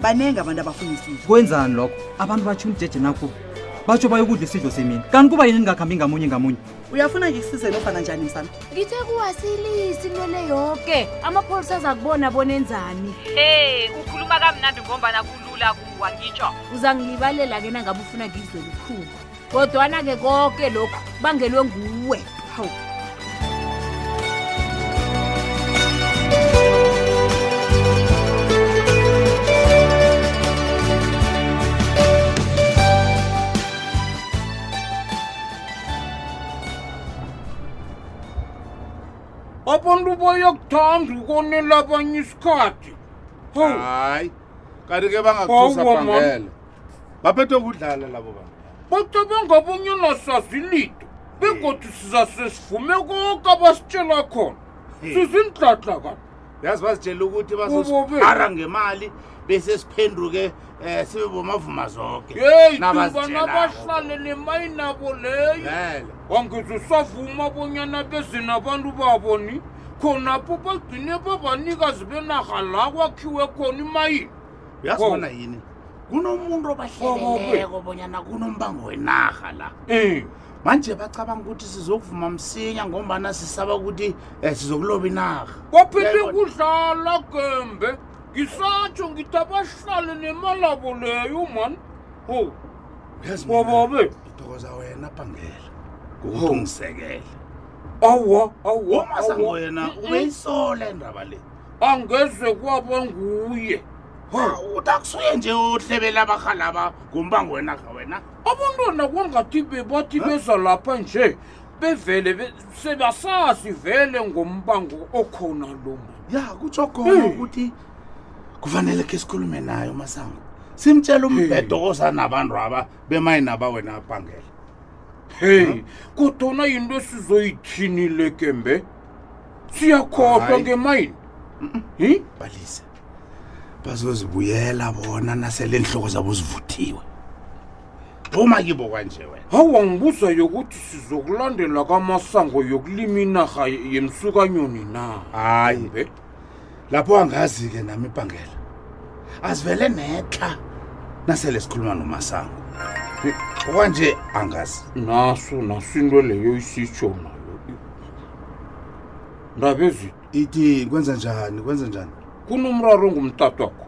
baningi abantu abafuna isidlo kwenzani lokho abantu batsho umjeje nakubo batsho bayokudla isidlo semini kanti kuba yini ningakhambi ngamunye ngamunye uyafuna ngikusize nofana njani msana ngithe kuwasilisi into le yoke amapholisa aza kubona bona enzani hey ukhuluma kamnandi ngombana kulula kuwa ngitsho uzangilibalela-ke nangabe ufuna ngizwe lukhulu kodwana-ke konke lokhu bangelwe nguwe hawu abantu bayakuthanda ukonela abanye isikhathi hayi kanti ke bangakhusa bangele baphethe ukudlala labo bantu bacabanga abanye unasazi lito begodwa sizase sivume koke abasitshela khona sizindladla kani yazi bazitshela ukuthi bazosiara ngemali bese siphenduke um sibe bomavuma zonke yeyi dubana bahlale nemayinabo leyo wangize usavuma bonyana bezini abantu babo ni khonapho bagcine babanikazi benarha la kwakhiwe khona imayini uyazi Wow. bona yini kunomuntu Wow, wow, obahleleleko bonyana kunombango wenarha la Eh, manje bacabanga ukuthi sizokuvuma msinya ngombana sisaba ukuthi um sizokuloba inarha kwaphethe Yayibona. kudlala gembe ngisatsho ngithi abahlale nemalabo leyo mani ho Uyazi mina, bobobe ngithokoza wena bhangela ngokuthi ungisekele awa awa umasango awa. yena ubeyisole indaba le angeze kwaba nguye utakusuye nje uhlebela abarhalaba ngombango wenarha wena abantwana kwangathi bebathi beza lapha nje bevele be- sebasazi vele ngombango okhona loma ya kutsho khona ukuthi kufanele khe sikhulume nayo masango simtshela umbhedo ozanabantu aba bemayini aba wena abhangela heyi kodwana yinto esizoyithini le kembe siyakhohlwa Hayi. ngemayini Hi? balise bazozibuyela bona nasele iinhloko zabo zivuthiwe phuma kibo kwanje wena hawa ngibuza yokuthi sizokulandela kamasango yokulima inarha ye- yemsukanyoni na hayi Kumbe? lapho angazi-ke nami ibhangela azivele netla nasele sikhuluma nomasango okwanje angazi naso naso into leyo isitsho nayo ndabezwini ithi kwenza njani kwenza njani kunomraro ongumtata wakho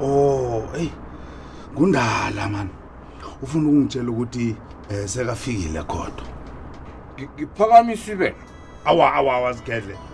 oh eyi ngundala mani ufuna ukungitshela ukuthi um sekafikile kodwa Ngi- ngiphakamisa ibele awa awa awa zigedle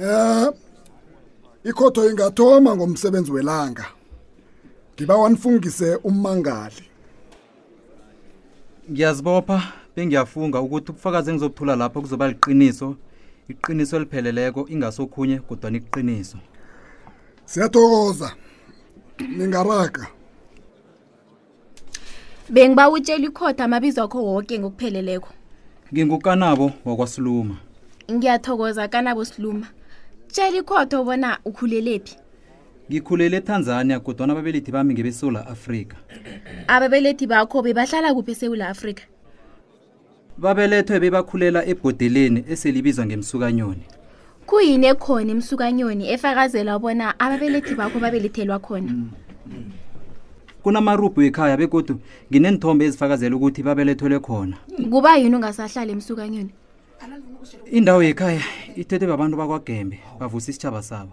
Eh ikhotho ingathoma ngomsebenzi welanga. Ngiba wanifungise ummangali. Ngiyazibopha bengiyafunga ukuthi ubufakazi engizobuthula lapho kuzoba liqiniso, iqiniso elipheleleko ingasokhunye kodwa niqiniso. Siyathokoza. Ningaraga. bengiba utshela ikhotha amabizo akho woke ngokupheleleko ngingukanabo wakwasiluma ngiyathokoza kanabo siluma tshela ikhotho bona ukhulelephi ngikhulele etanzania kodwana ababelethi bami ngebesewula afrika ababelethi bakho bebahlala kuphi esewula afrika babelethwe bebakhulela ebhodeleni eselibizwa ngemsukanyoni kuyini ekhona emsukanyoni efakazela bona ababelethi bakho babelethelwa khona mm, mm. kunamarubhu ekhaya begodu ngineenthombe ezifakazela ukuthi babelethwele khona kuba yini ungasahlali emsukanyoni indawo yekhaya ithethwe babantu bakwagembe bavusa isitshaba sabo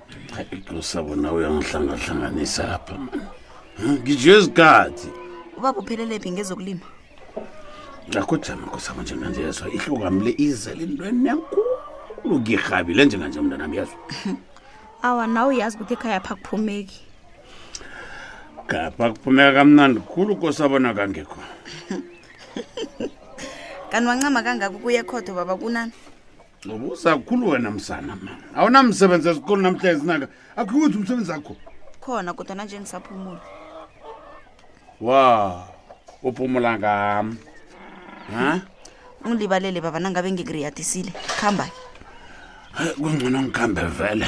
ikusabo nawe uyangihlangahlanganisa lapha mani ngijwe ezikhathi ubaba uphelelephi ngezokulima ngakho jama kusabo njenganje yezwa ihlukami le izele intweni yankulu ngirhabile njenganje mntanami yezwa awa nawe uyazi ukuthi ekhaya pha kuphumeki gapha kuphumeka kamnandi khulu kosabona kangekho kanti wancama kangako kuye khotho baba kunani ubuza khulu wena msana ma awunamsebenzi esikolo namhlanje sinaka akhukuthi umsebenzi akho khona kodwa nanje ngisaphumula wa uphumula ngam ha ungilibalele baba nangabe ngikuriyadisile khamba-ke kungcono ngikhambe vele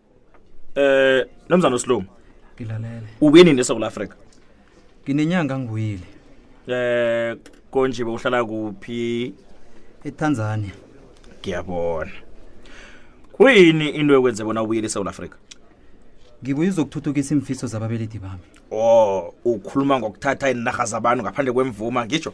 Eh, nomzana uSlomo, ngilalele ubuye nini eSouth Africa? nginenyanga ngibuyile Eh, konje bewuhlala kuphi? etanzania Ngiyabona. Kuyini into ekwenze bona ubuyele eSouth Africa? ngibuye uzokuthuthukisa iimfiso zababeledi bami Oh, ukhuluma ngokuthatha inarha zabantu ngaphandle kwemvuma, ngisho?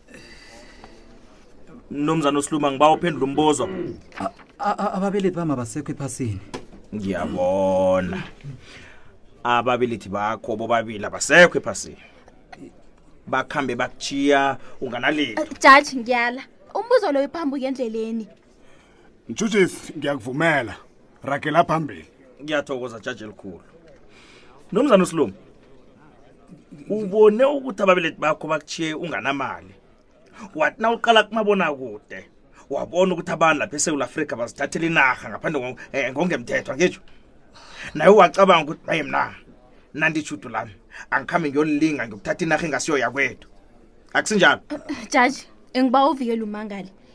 mnumzana usiluma ngiba uphendula umbuzo ababelethi bami abasekho ephasini ngiyabona ababelethi bakho bobabili abasekho ephasini bakhambe bakuchiya unganalitho jaji ngiyala umbuzo loyo phambuka endleleni mjujisi ngiyakuvumela ragela phambili ngiyathokoza jaji elikhulu nomzana usilomu ubone ukuthi ababelethi bakho bakuchiye unganamali wathi na uqala kumabona kude wabona ukuthi abantu lapha esewula afrika bazithathela inarha ngaphandle ngo- eh, ngongemthethwa ngitsho naye wacabanga ukuthi baye mna nanditshudu lami angikhambe ngiyolilinga ngiyokuthatha inarha engasiyo yakwethu akusinjalo jaji engiba uvikela umangali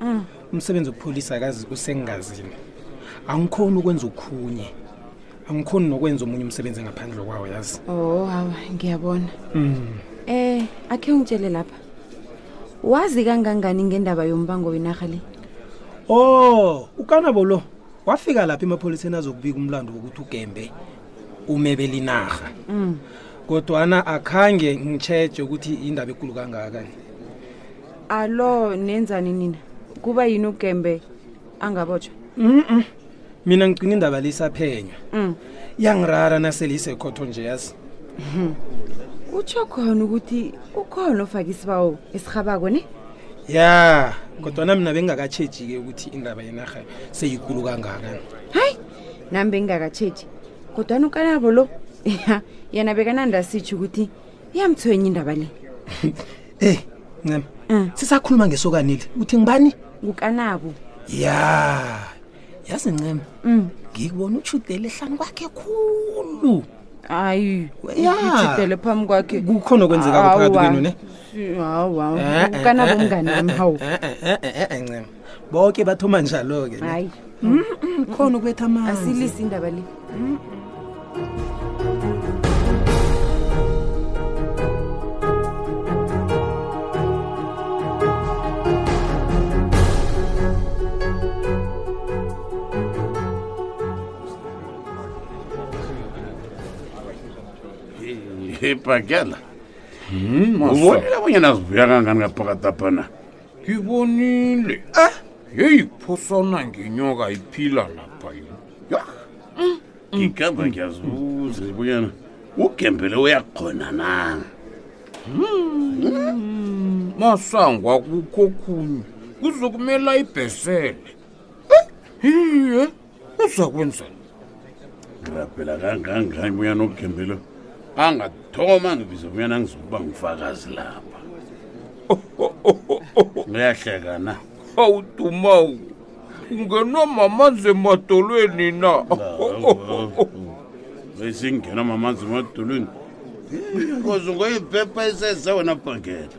mm. umsebenzi wokupholisa akazi usengazini angikhoni ukwenza ukhunye angikhoni nokwenza omunye umsebenzi engaphandle kwawo yazi o oh, hawa ngiyabona um eh akhe ungitshele lapha wazi kangangani ngendaba yombango wenarha le o oh, ukanabo lo wafika lapha emapholiseni azokubika umlando wokuthi ugembe umebela inarha mm. kodwana akhange ngitshetshe ukuthi indaba ekulu kangaka alo nenzani nina kuba yini ugembe angabotshwa Mm-mm. mina ngigcina indaba lisaphenywa Mm. yangirara nasele isekhotho nje yazi utsho khona ukuthi ukhona ofake isibawo esirhabako ne ya kodwana mina bengingakatshejike ukuthi indaba yenarha seyikulu kangaka hayi nami bengingakatshetshi kodwana ukanabo lo yena bekanandasitsho ukuthi iyamthwenya indaba le eyi ncema um sisakhuluma ngesokanile uthi ngibani ngukanabo ya yazi ncema um ngikubona utshudele hlani kwakhe khulu hayi Ya. ngijidele phambi kwakhe kukhona okwenzekako phakathi Awa. kwenu ne hawa Eh, eh, ukanabo eh, mngani eh, wami eh, hawu eh, eh, eh, eh, eh, ncema boke bathoma njalo-ke ne? hayi khona ukubetha amanzi asilisi indaba le ipagela ubonile abonyana zivuya kangani ngaphakathapha na ngibonile eh? yeyi phosana ngenyoka iphila lapha yini mm. ngigamba ngiyazibuza bonyana ugembele uyakhona na hmm. masangwa kukho khunye kuzokumela ibhesele eh? iye uzakwenzani ngirabhela kangangani buya nokukhembelo angathoma ngibiza buyana ngizokuba ngifakazi lapha ngiyahleka na awudumawu ungenwa mamanzi emadolweni na esingena mamanzi emadolweni koze ungoyiphepha iseza wena bhangela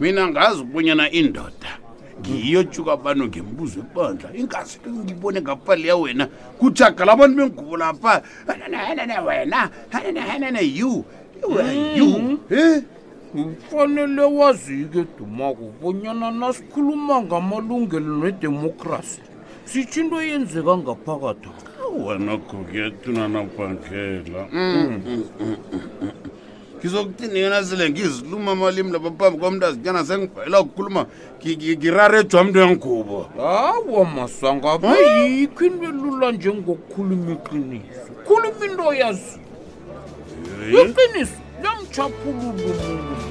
mina ngazi ukubonyana indoda ngiyotjuka abantu ngemibuzo ebandla ingazi ngibone ngapha leya wena kujaga labantu bengubo lapha hanene wena hanene hanene you you mm-hmm. eh? ngifanele wazike dumako bonyana nasikhuluma ngamalungelo nedemokhrasi sitsho into eyenzeka ngaphakathi wena gogeti nanabhankela mm. mm, mm, ngizokuthini yena zile ngiziluma amalimi lapha phambi kwamntazinyana sengivayela ukukhuluma ngirarejwa mntu yangigubo hawa masangaba yikho into elula njengokukhuluma iqiniso khuluma into yazi iqiniso liyamtshaphulula umuntu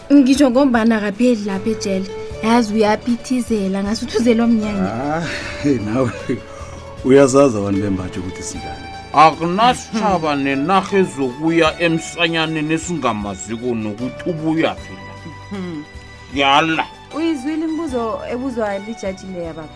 ngisho ngombana akapheli lapha ejele yazi uyaphithizela ngasuthi uzelwa mnyanya Ah, hey, nawe uyazazi abantu bembatshe ukuthi sinjani akunasitshaba nenarha ezokuya emsanyaneni esingamaziko nokuthi ubuyaphi la yala uyizwile imibuzo ebuzwa lijaji leya baba